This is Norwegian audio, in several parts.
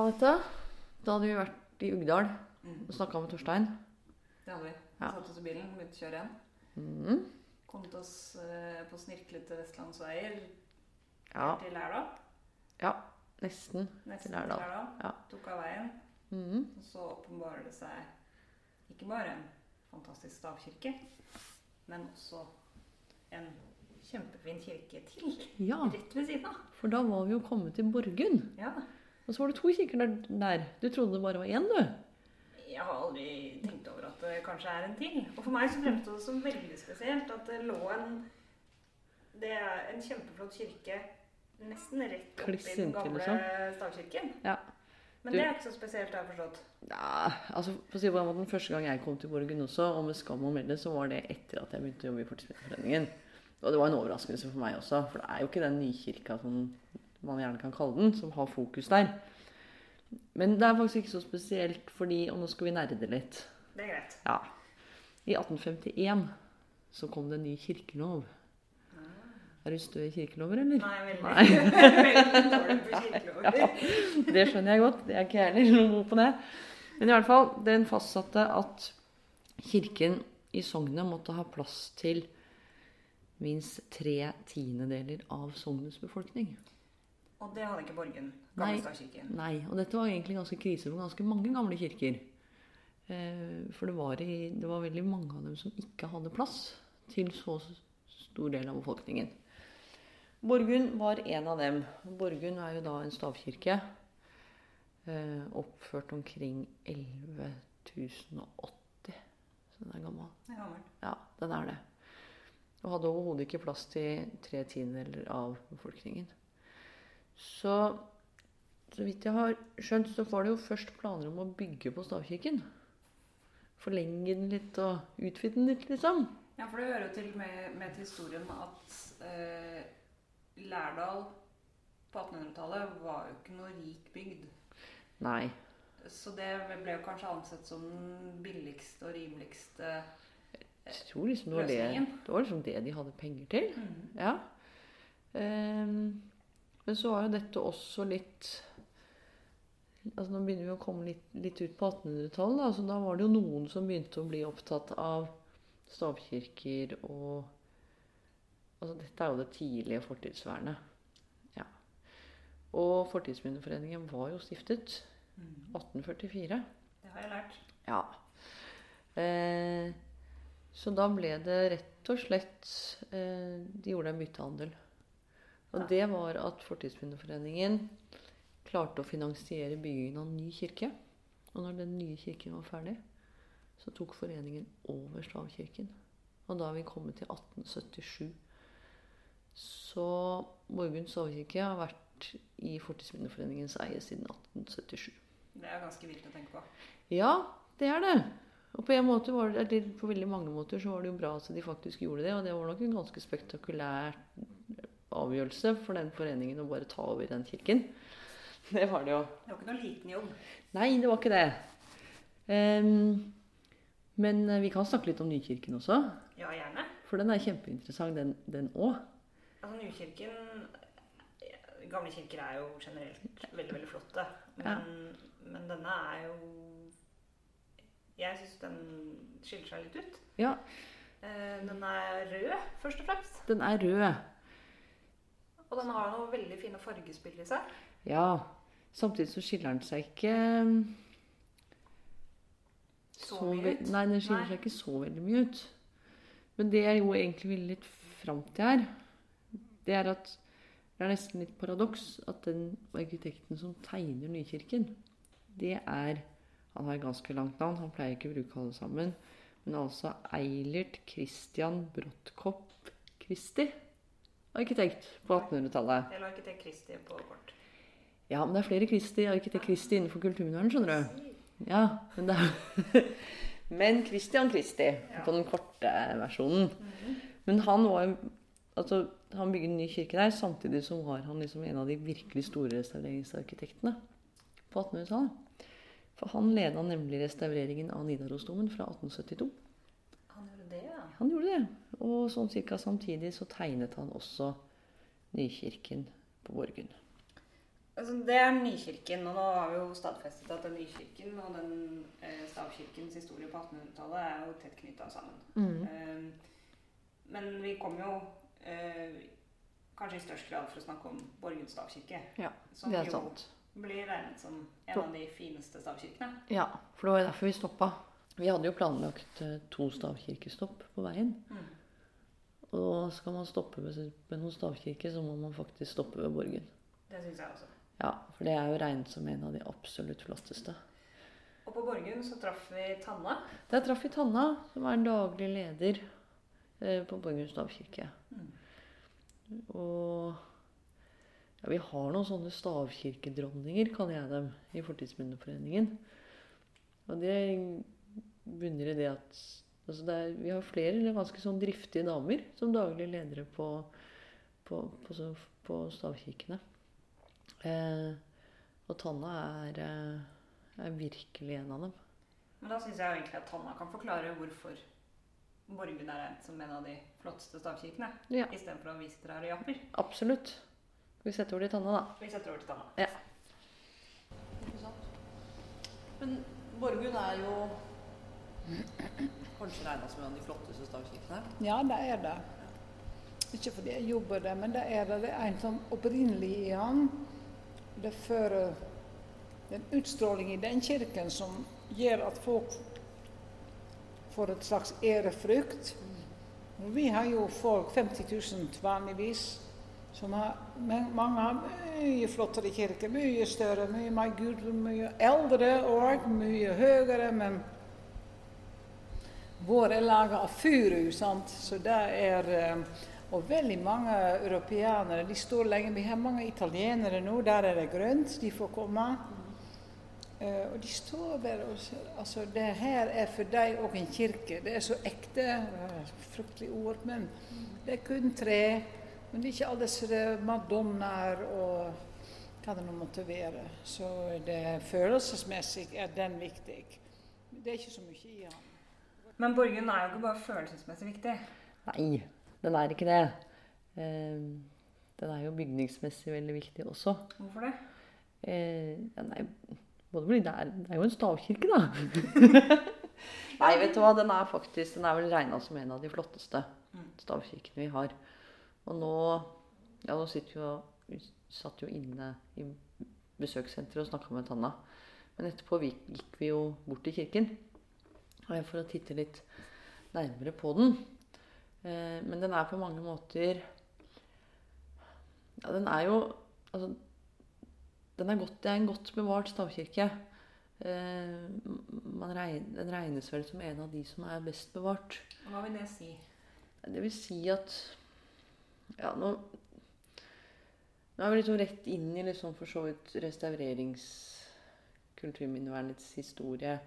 av dette, da hadde vi vært i Uggdal Mm. og snakka med Torstein. Det hadde vi. Vi Ja. satte oss i bilen, begynte å kjøre igjen. Mm. Kom til oss eh, på snirklete vestlandsveier Ja. til Lærdal. ja. Nesten. Nesten Til. Lærdal. Ja. Tok av veien. Mm. Og så åpenbarer det seg ikke bare en fantastisk stavkirke, men også en kjempefin kirke til Ja, rett ved siden av. for da var vi jo kommet til Borgund. Ja. Og så var det to kirker der. der. Du trodde det bare var én, du? Jeg har aldri tenkt over at det kanskje er en til. Og for meg så fremsto det som veldig spesielt at det lå en Det er en kjempeflott kirke nesten rett oppi den gamle liksom. stavkirken. Ja. Men Du- det er ikke så spesielt, har jeg forstått. Ja, altså for å si på den Første gang jeg kom til Borgen også, og med skam å melde, så var det etter at jeg begynte å jobbe i Fortidsminneforeningen. Og det var en overraskelse for meg også, for det er jo ikke den nykirka som man gjerne kan kalle den, som har fokus der. Men det er faktisk ikke så spesielt fordi Og nå skal vi nerde litt. Det er greit. Ja. I 1851 så kom det en ny kirkelov. Er du stø i kirkelover, eller? Nei, veldig. Nei. veldig dårlig på kirkelover. Det skjønner jeg godt. Det er ikke heller noe god på det. Men i hvert fall, den fastsatte at kirken i sognet måtte ha plass til minst tre tiendedeler av sognets befolkning. Og det hadde ikke Borgen. Nei. Gamle stavkirken. Nei, og dette var egentlig ganske krise for ganske mange gamle kirker. Eh, For det var, i, det var veldig mange av dem som ikke hadde plass til så stor del av befolkningen. Borgund var en av dem. Borgund er jo da en stavkirke eh, oppført omkring 11.080. Så den er gammel. Det er gammel. Ja, den er det. Og hadde overhodet ikke plass til tre tiendedeler av befolkningen. Så så vidt jeg har skjønt, så var det jo først planer om å bygge på stavkirken. Forlenge den litt og utvide den litt, liksom. Ja, for det hører jo til med, med til historien at eh, Lærdal på 1800-tallet var jo ikke noe rik bygd. Nei. Så det ble jo kanskje ansett som den billigste og rimeligste Jeg tror liksom det var Løsningen. det var liksom det de hadde penger til. Mm. Ja. Ehm, men så var jo dette også litt altså Nå begynner vi å komme litt, litt ut på 1800-tallet. da, Da var det jo noen som begynte å bli opptatt av stavkirker og altså Dette er jo det tidlige fortidsvernet. Ja. Og Fortidsminneforeningen var jo stiftet Mhm. 1844. Det har jeg lært. Ja. Eh, så da ble det rett og slett eh, De gjorde en byttehandel. Og det var at Fortidsminneforeningen klarte å finansiere byggingen av en ny kirke. Og når den nye kirken var ferdig, så tok foreningen over stavkirken. Og da har vi kommet til 1877. Så Borgund stavkirke har vært i Fortidsminneforeningens eie siden 1877. Det er ganske vilt å tenke på. Ja, det er det. Og på en måte var det, på veldig mange måter så var det jo bra at de faktisk gjorde det. Og det var nok en ganske spektakulær avgjørelse for den foreningen å bare ta over den kirken. Det var det jo. Det var ikke noe liten jobb. Nei, det var ikke det. Um, men eh, vi kan snakke litt om Nykirken også. Ja, gjerne. For den er kjempeinteressant, den- den òg. Altså, Nykirken Gamle kirker er jo generelt veldig, veldig flotte. Men, men denne er jo Jeg syns den skiller seg litt ut. Ja, Eh, Den er rød, først og fremst. den er rød. Og den har noen veldig fine fargespill i seg. Ja. Samtidig så skiller den seg ikke Så mye ut. Nei, den skiller Nei. seg ikke så veldig mye ut. Men det jeg jo egentlig vil litt fram til her, det er at det er nesten litt paradoks at den arkitekten som tegner Nykirken, det er Han har ganske langt navn, han pleier ikke å bruke alle sammen. Men altså Eilert Christian Brottkopp Christi. Arkitekt på 1800-tallet. Eller arkitekt Kristi på kort. Ja, men det er flere Kristi, arkitekt Kristi innenfor kulturminnevern, skjønner du. Ja, men det er Men Christian Kristi Ja. på den korte versjonen. Men han var jo Altså, han bygde en ny kirke der, samtidig som var han liksom en av de virkelig store restaureringsarkitektene på 1800-tallet. For han leda nemlig restaureringen av Nidarosdomen fra 1872. Han gjorde det, ja. Han gjorde det. Og sånn cirka samtidig så tegnet han også nykirken på Borgund. Altså, det er Nykirken, og nå har vi jo stadfestet at den Nykirken og den eh, stavkirkens historie på 1800-tallet er jo tett knytta sammen. Mm. Eh, men vi kom jo eh, kanskje i størst grad for å snakke om Borgen stavkirke. Ja, som Det er jo blir regnet som en av de fineste stavkirkene. Ja, for det var derfor vi stoppa. Vi hadde jo planlagt eh, to stavkirkestopp på veien. Mm. Og skal man stoppe ved, ved noen stavkirke, så må man faktisk stoppe ved Borgen. Det syns jeg også. Ja, for det er jo regnet som en av de absolutt flotteste. Og på Borgen så traff vi Tanna. Der traff vi Tanna, som er en daglig leder eh, på Borgen stavkirke. Mm. Og ja, vi har noen sånne stavkirkedronninger, kaller jeg dem, i Fortidsminneforeningen. Og det bunner i det at altså det er, Vi har flere eller ganske sånn driftige damer som daglige ledere på, på, på, på stavkirkene. Eh, og Tanna er, eh, er virkelig en av dem. Men da syns jeg jo egentlig at Tanna kan forklare hvorfor Borgen er regnet som en av de flotteste stavkirkene. Ja. Istedenfor at vi sitter her og japper. Absolutt. Skal vi sette over til Tanna, da? Vi setter over til Tanna. Men Borgund er jo kanskje regna som en av de flotteste stavkirkene. Ja, det er det. Ikke fordi jeg jobber der, men det er det. Det er en som opprinnelig i han. Det fører en utstråling i den kirken som gjør at folk får et slags ærefrykt. Vi har jo folk, 50 000 vanligvis, som har, men mange har mye flottere kirke. Mye større, mye mer gudelig, mye eldre og mye høyere. Men vår er laga av furu, sant? så det er eh, Og veldig mange europeanere de står lenge. Vi har mange italienere nå, der er det grønt, de får komme. Uh, og de står der og altså det her er for deg òg en kirke. Det er så ekte. eh, Fryktelig ord, men det er kun tre. Men det er ikke alle disse madonnaer og hva det nå måtte være. Så det følelsesmessig er den viktig. Det er ikke så mye i han. Men Borgen er jo ikke bare følelsesmessig viktig. Nei, den er ikke det. Eh, Den er jo bygningsmessig veldig viktig også. Hvorfor det? Eh, ja, nei, det er, det er jo en stavkirke, da. nei, vet du hva, den er faktisk Den er vel regna som en av de flotteste Mm. stavkirkene vi har. Og nå Ja, nå sitter jo Vi satt jo inne i besøkssenteret og snakka med Tanna. Men etterpå gikk vi jo bort til kirken for å titte litt nærmere på den. Eh, Men den er på mange måter Ja, den er jo Altså, den er, godt, det er en godt bevart stavkirke. Eh, man regn, den regnes vel som en av de som er best bevart. Og Hva vil det si? Det vil si at Ja, nå Nå er vi liksom rett inn i liksom for så vidt restaurerings... Kulturminnevernets historie.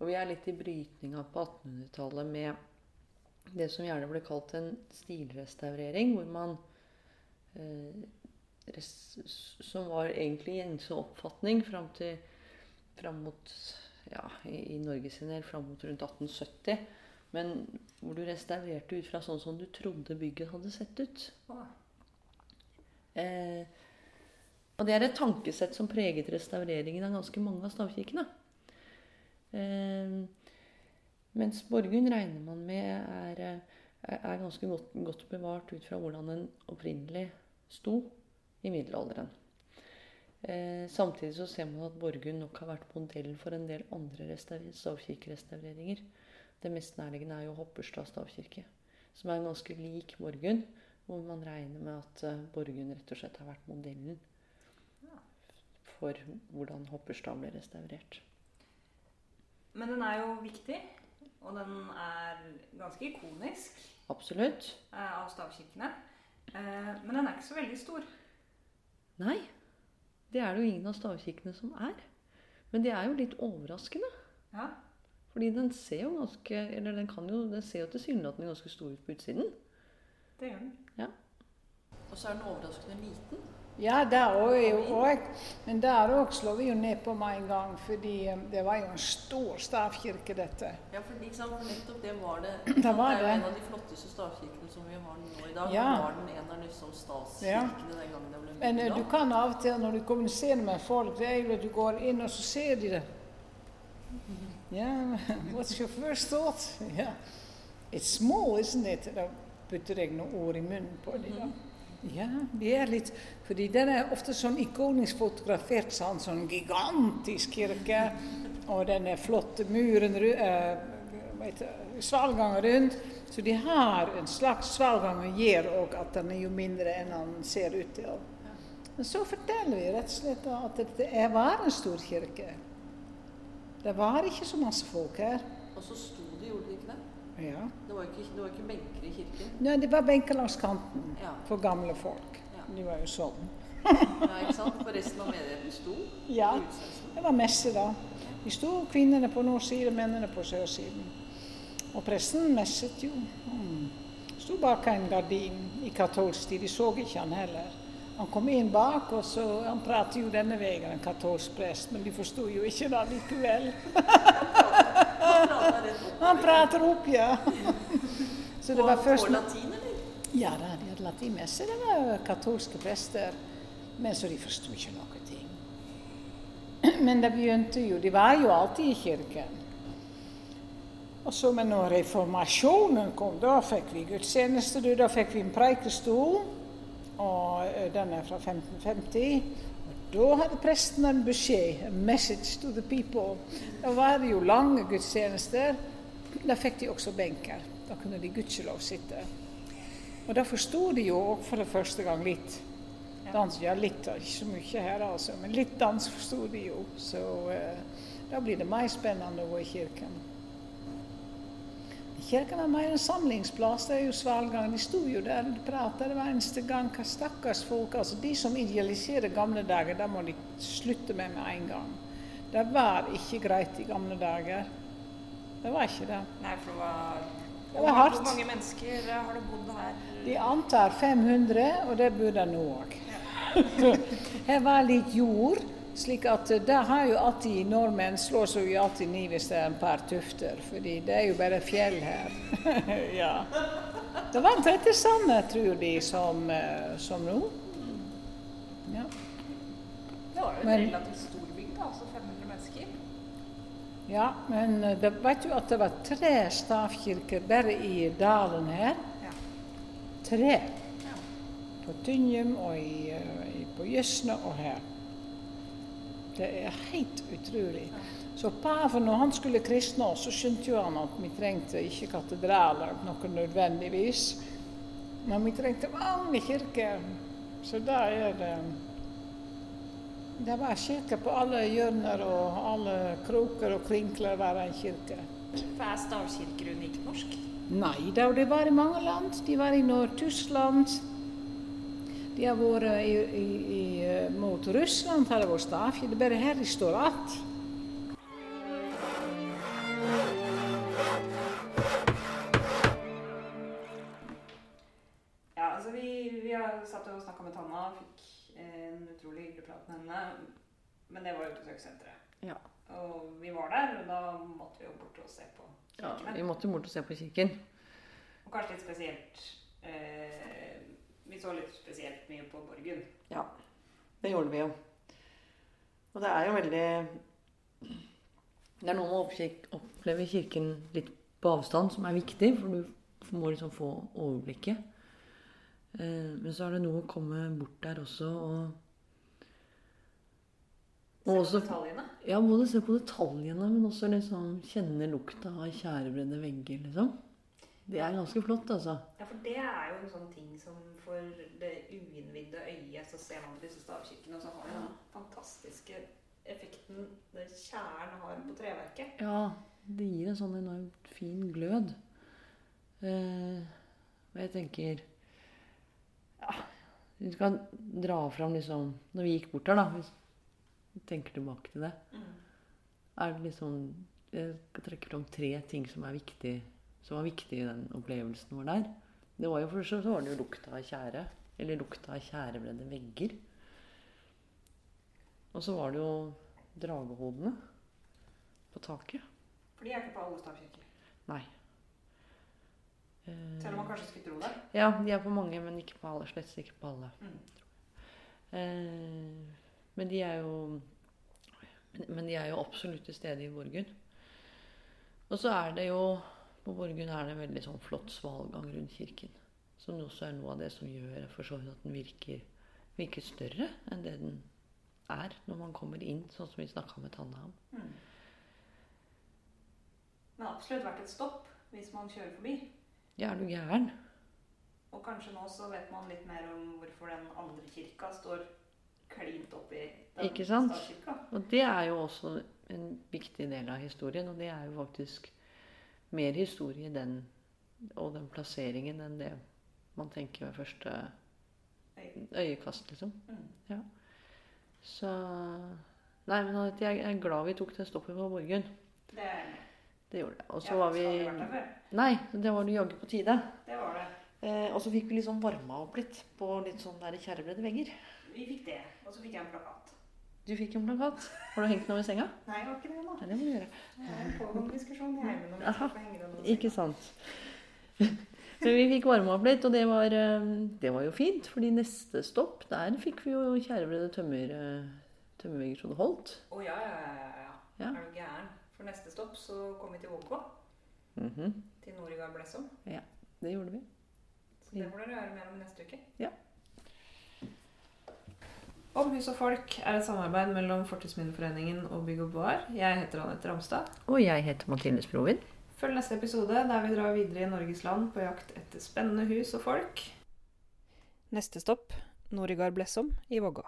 Og vi er litt i brytninga på 1800-tallet med det som gjerne ble kalt en stilrestaurering, hvor man eh, Som var egentlig gjengse oppfatning fram til fram mot ja, i, i Norge sin del fram mot rundt 1870. Men hvor du restaurerte ut fra sånn som du trodde bygget hadde sett ut. Eh, og det er et tankesett som preget restaureringen av ganske mange av stavkirkene. Eh, mens Borgund regner man med er, eh, er ganske godt, godt bevart ut fra hvordan den opprinnelig sto i middelalderen. Eh, samtidig så ser man at Borgund nok har vært modell for en del andre restaur- stavkirkerestaureringer. Det mest nærliggende er jo Hopperstad stavkirke, som er ganske lik Borgund. Hvor man regner med at eh, Borgund rett og slett har vært modellen for hvordan Hopperstad ble restaurert. Men den er jo viktig, og den er ganske ikonisk Absolutt. eh, av stavkirkene. Eh, Men den er ikke så veldig stor. Nei, det er det jo ingen av stavkirkene som er. Men det er jo litt overraskende. Ja, Fordi den ser jo ganske Eller den kan jo Den ser jo tilsynelatende ganske stor ut på utsiden. det gjør den. Ja. Og så er den overraskende liten. Ja, der òg er jo òg. Men der òg slår vi jo ned på med en gang, fordi eh, det var jo en stor stavkirke, dette. Ja, for, liksom, nettopp det var det. Det var er jo en av de flotteste stavkirkene som vi har nå i dag. Ja. Ja. var den en av liksom statskirkene den gangen det ble Men eh, du kan av og til når du kommuniserer med folk, det er jo at du går inn og så ser de det. Ja, what's your first thought? Ja. It's small, isn't it? Da putter jeg noen ord i munnen på dem. da. Ja, vi er litt Fordi den er ofte sånn ikonisk fotografert, sånn, sånn gigantisk kirke. Og den er flotte muren ru- eh, Svalgangen rundt. Så de har en slags svalgang og gjør òg at den er jo mindre enn den ser ut til. Men så forteller vi rett og slett at det var en stor kirke. Det var ikke så masse folk her. Og så sto de, gjorde de ikke det? Ja. Det var ikke, det var ikke benker i kirken. Nei, det var benker langs kanten Ja. for gamle folk. Ja. De var jo sånn. ja, ikke sant? For resten av menigheten sto Ja. Det var messe da. De sto kvinnene på nord side, mennene på sørsiden. Og presten messet jo. Mm. Sto bak en gardin i katolsk tid. De så ikke han heller. Han kom inn bak, og så han pratet jo denne veien, en katolsk prest, men de forsto jo ikke det likevel. Han. Han prater opp, ja. Så det var først På latin, eller? Ja, da, de hadde latinmesse. Det var jo katolske prester. Men så de forsto ikke noe ting. Men det begynte jo De var jo alltid i kirken. Og så men når reformasjonen kom, da fikk vi gudstjeneste. Da fikk vi en preikestol. Og eh, den er fra 1550. Da hadde presten en beskjed, a message to the people. Da var det jo lange gudstjenester. Da fikk de også benker. Da kunne de gudskjelov sitte. Og da forsto de jo òg for det første gang litt. Dans, ja, litt, ikke så mye her altså, men litt dans forsto de jo. Så eh, da blir det mer spennende å gå i kirken. Kirken var mer en samlingsplass. Det er jo Svalgang. De sto jo der og pratet hver eneste gang. Hva stakkars folk. altså De som idealiserer gamle dager, det må de slutte med med en gang. Det var ikke greit i gamle dager. Det var ikke det. Nei, for det var Det var hardt. Hvor mange mennesker har det bodd her? De antar 500, og det burde det nå òg. Her var litt jord, slik at det der har jo alltid nordmenn slår seg jo alltid ned hvis det er en par tufter, fordi det er jo bare fjell her. ja. Det var omtrent det samme, tror de, som, eh, som nå. Ja. Det var jo en relativt stor bygd, altså 500 mennesker. ja, men eh, det, vet du at det var tre stavkirker bare i dalen her? Ja. Tre. Ja. På Tynjum og eh, i, på Jøsne og her. Det er helt utrolig. Så paven, når han skulle kristne oss, så skjønte jo han at vi trengte ikke katedraler noe nødvendigvis. Men vi trengte mange kirker. Så da er det Det var kirker på alle hjørner og alle kroker og krinkler var en kirke. Er stavkirker unikt norsk? Nei det var i mange land. De var i Nord-Tyskland. De har vært i, i, i, eh, mot Russland, har det vært stavkirke. Det er bare her de står igjen. Ja, altså vi, vi har satt og snakka med Tanna, fikk en utrolig hyggelig prat med henne. Men det var jo besøkssenteret. Ja. Og vi var der, og da måtte vi jo bort og se på kirken. ja. Vi måtte jo bort og se på kirken. Og kanskje litt spesielt eh, så litt spesielt mye på Borgen. Ja, det gjorde vi jo. Og det er jo veldig Det er noe med å oppleve kirken litt på avstand som er viktig, for du må liksom få overblikket. Eh, Men så er det noe å komme bort der også og Se Og på også detaljene. Ja, både se på detaljene, men også liksom kjenne lukta av tjærebredde vegger, liksom. Det er ganske flott, altså. Ja, for det er jo en sånn ting som for det uinnvidde øyet så ser man på disse stavkirkene, og så har den fantastiske effekten det tjæren har på treverket. Ja, det gir en sånn enormt fin glød. Eh, jeg tenker Ja, vi skal dra fram liksom Når vi gikk bort her, da, hvis vi tenker tilbake til det, er det liksom Jeg skal trekke fram tre ting som er viktig som var viktig i den opplevelsen vår der. Det var jo for så så var det jo lukta av tjære. Eller lukta av tjærebredde vegger. Og så var det jo dragehodene på taket. For de er ikke på alle stavkirker. Nei. Selv om man kanskje skulle tro det. Ja, de er på mange, men ikke på alle. Slett ikke på alle. Mm. Eh, men de er jo men, de er jo absolutt til stede i Borgund. Og så er det jo På Borgund er det en veldig sånn flott svalgang rundt kirken. Som også er noe av det som gjør for så vidt at den virker, virker større enn det den er når man kommer inn, sånn som vi snakka med Tanne om. Mm. Men absolutt verdt et stopp hvis man kjører forbi. Ja, er du gæren? Og kanskje nå så vet man litt mer om hvorfor den andre kirka står klint oppi den Ikke sant? Statskirka. Og det er jo også en viktig del av historien, og det er jo faktisk mer historie i den og den plasseringen enn det man tenker ved første øyekast, liksom. Mm. Så Nei, men jeg er glad vi tok det stoppet på Borgund. Det. Det gjorde det. Og så var vi. Nei, det var det jaggu på tide. Det var det. Eh, og så fikk vi liksom varma opp litt på litt sånn tjærebredde vegger. Vi fikk det. Og så fikk jeg en plakat. Du fikk en plakat. Har du hengt den over senga? Nei, jeg har ikke det ennå. Det må du gjøre. Det er en pågående diskusjon i heimen om Aha. Ikke sant. Men vi fikk varma opp litt, og det var, eh, det var jo fint. fordi neste stopp, der fikk vi jo tjærebredde tømmer, eh, tømmervegger så det holdt. Å ja, ja, ja, ja. Ja. Er du gæren? For neste stopp så kom vi til Vågå. -hmm. Til Norigard Blessom. Det gjorde vi. Så det får dere høre mer om neste uke. Ja. Om hus og folk er et samarbeid mellom Fortidsminneforeningen og Bygg og Bar. Jeg heter Anette Ramstad. Og jeg heter Mathilde Sprovin. Følg neste episode der vi drar videre i Norges land på jakt etter spennende hus og folk. Neste stopp Norigard Blessom i Vågå.